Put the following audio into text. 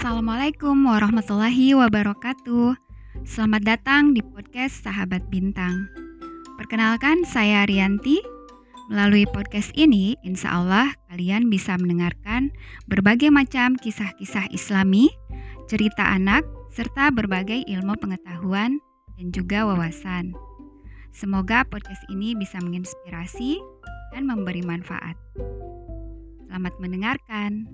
Assalamualaikum warahmatullahi wabarakatuh. Selamat datang di podcast Sahabat Bintang. Perkenalkan, saya Rianti. Melalui podcast ini, insya Allah kalian bisa mendengarkan berbagai macam kisah-kisah Islami, cerita anak, serta berbagai ilmu pengetahuan dan juga wawasan. Semoga podcast ini bisa menginspirasi dan memberi manfaat. Selamat mendengarkan.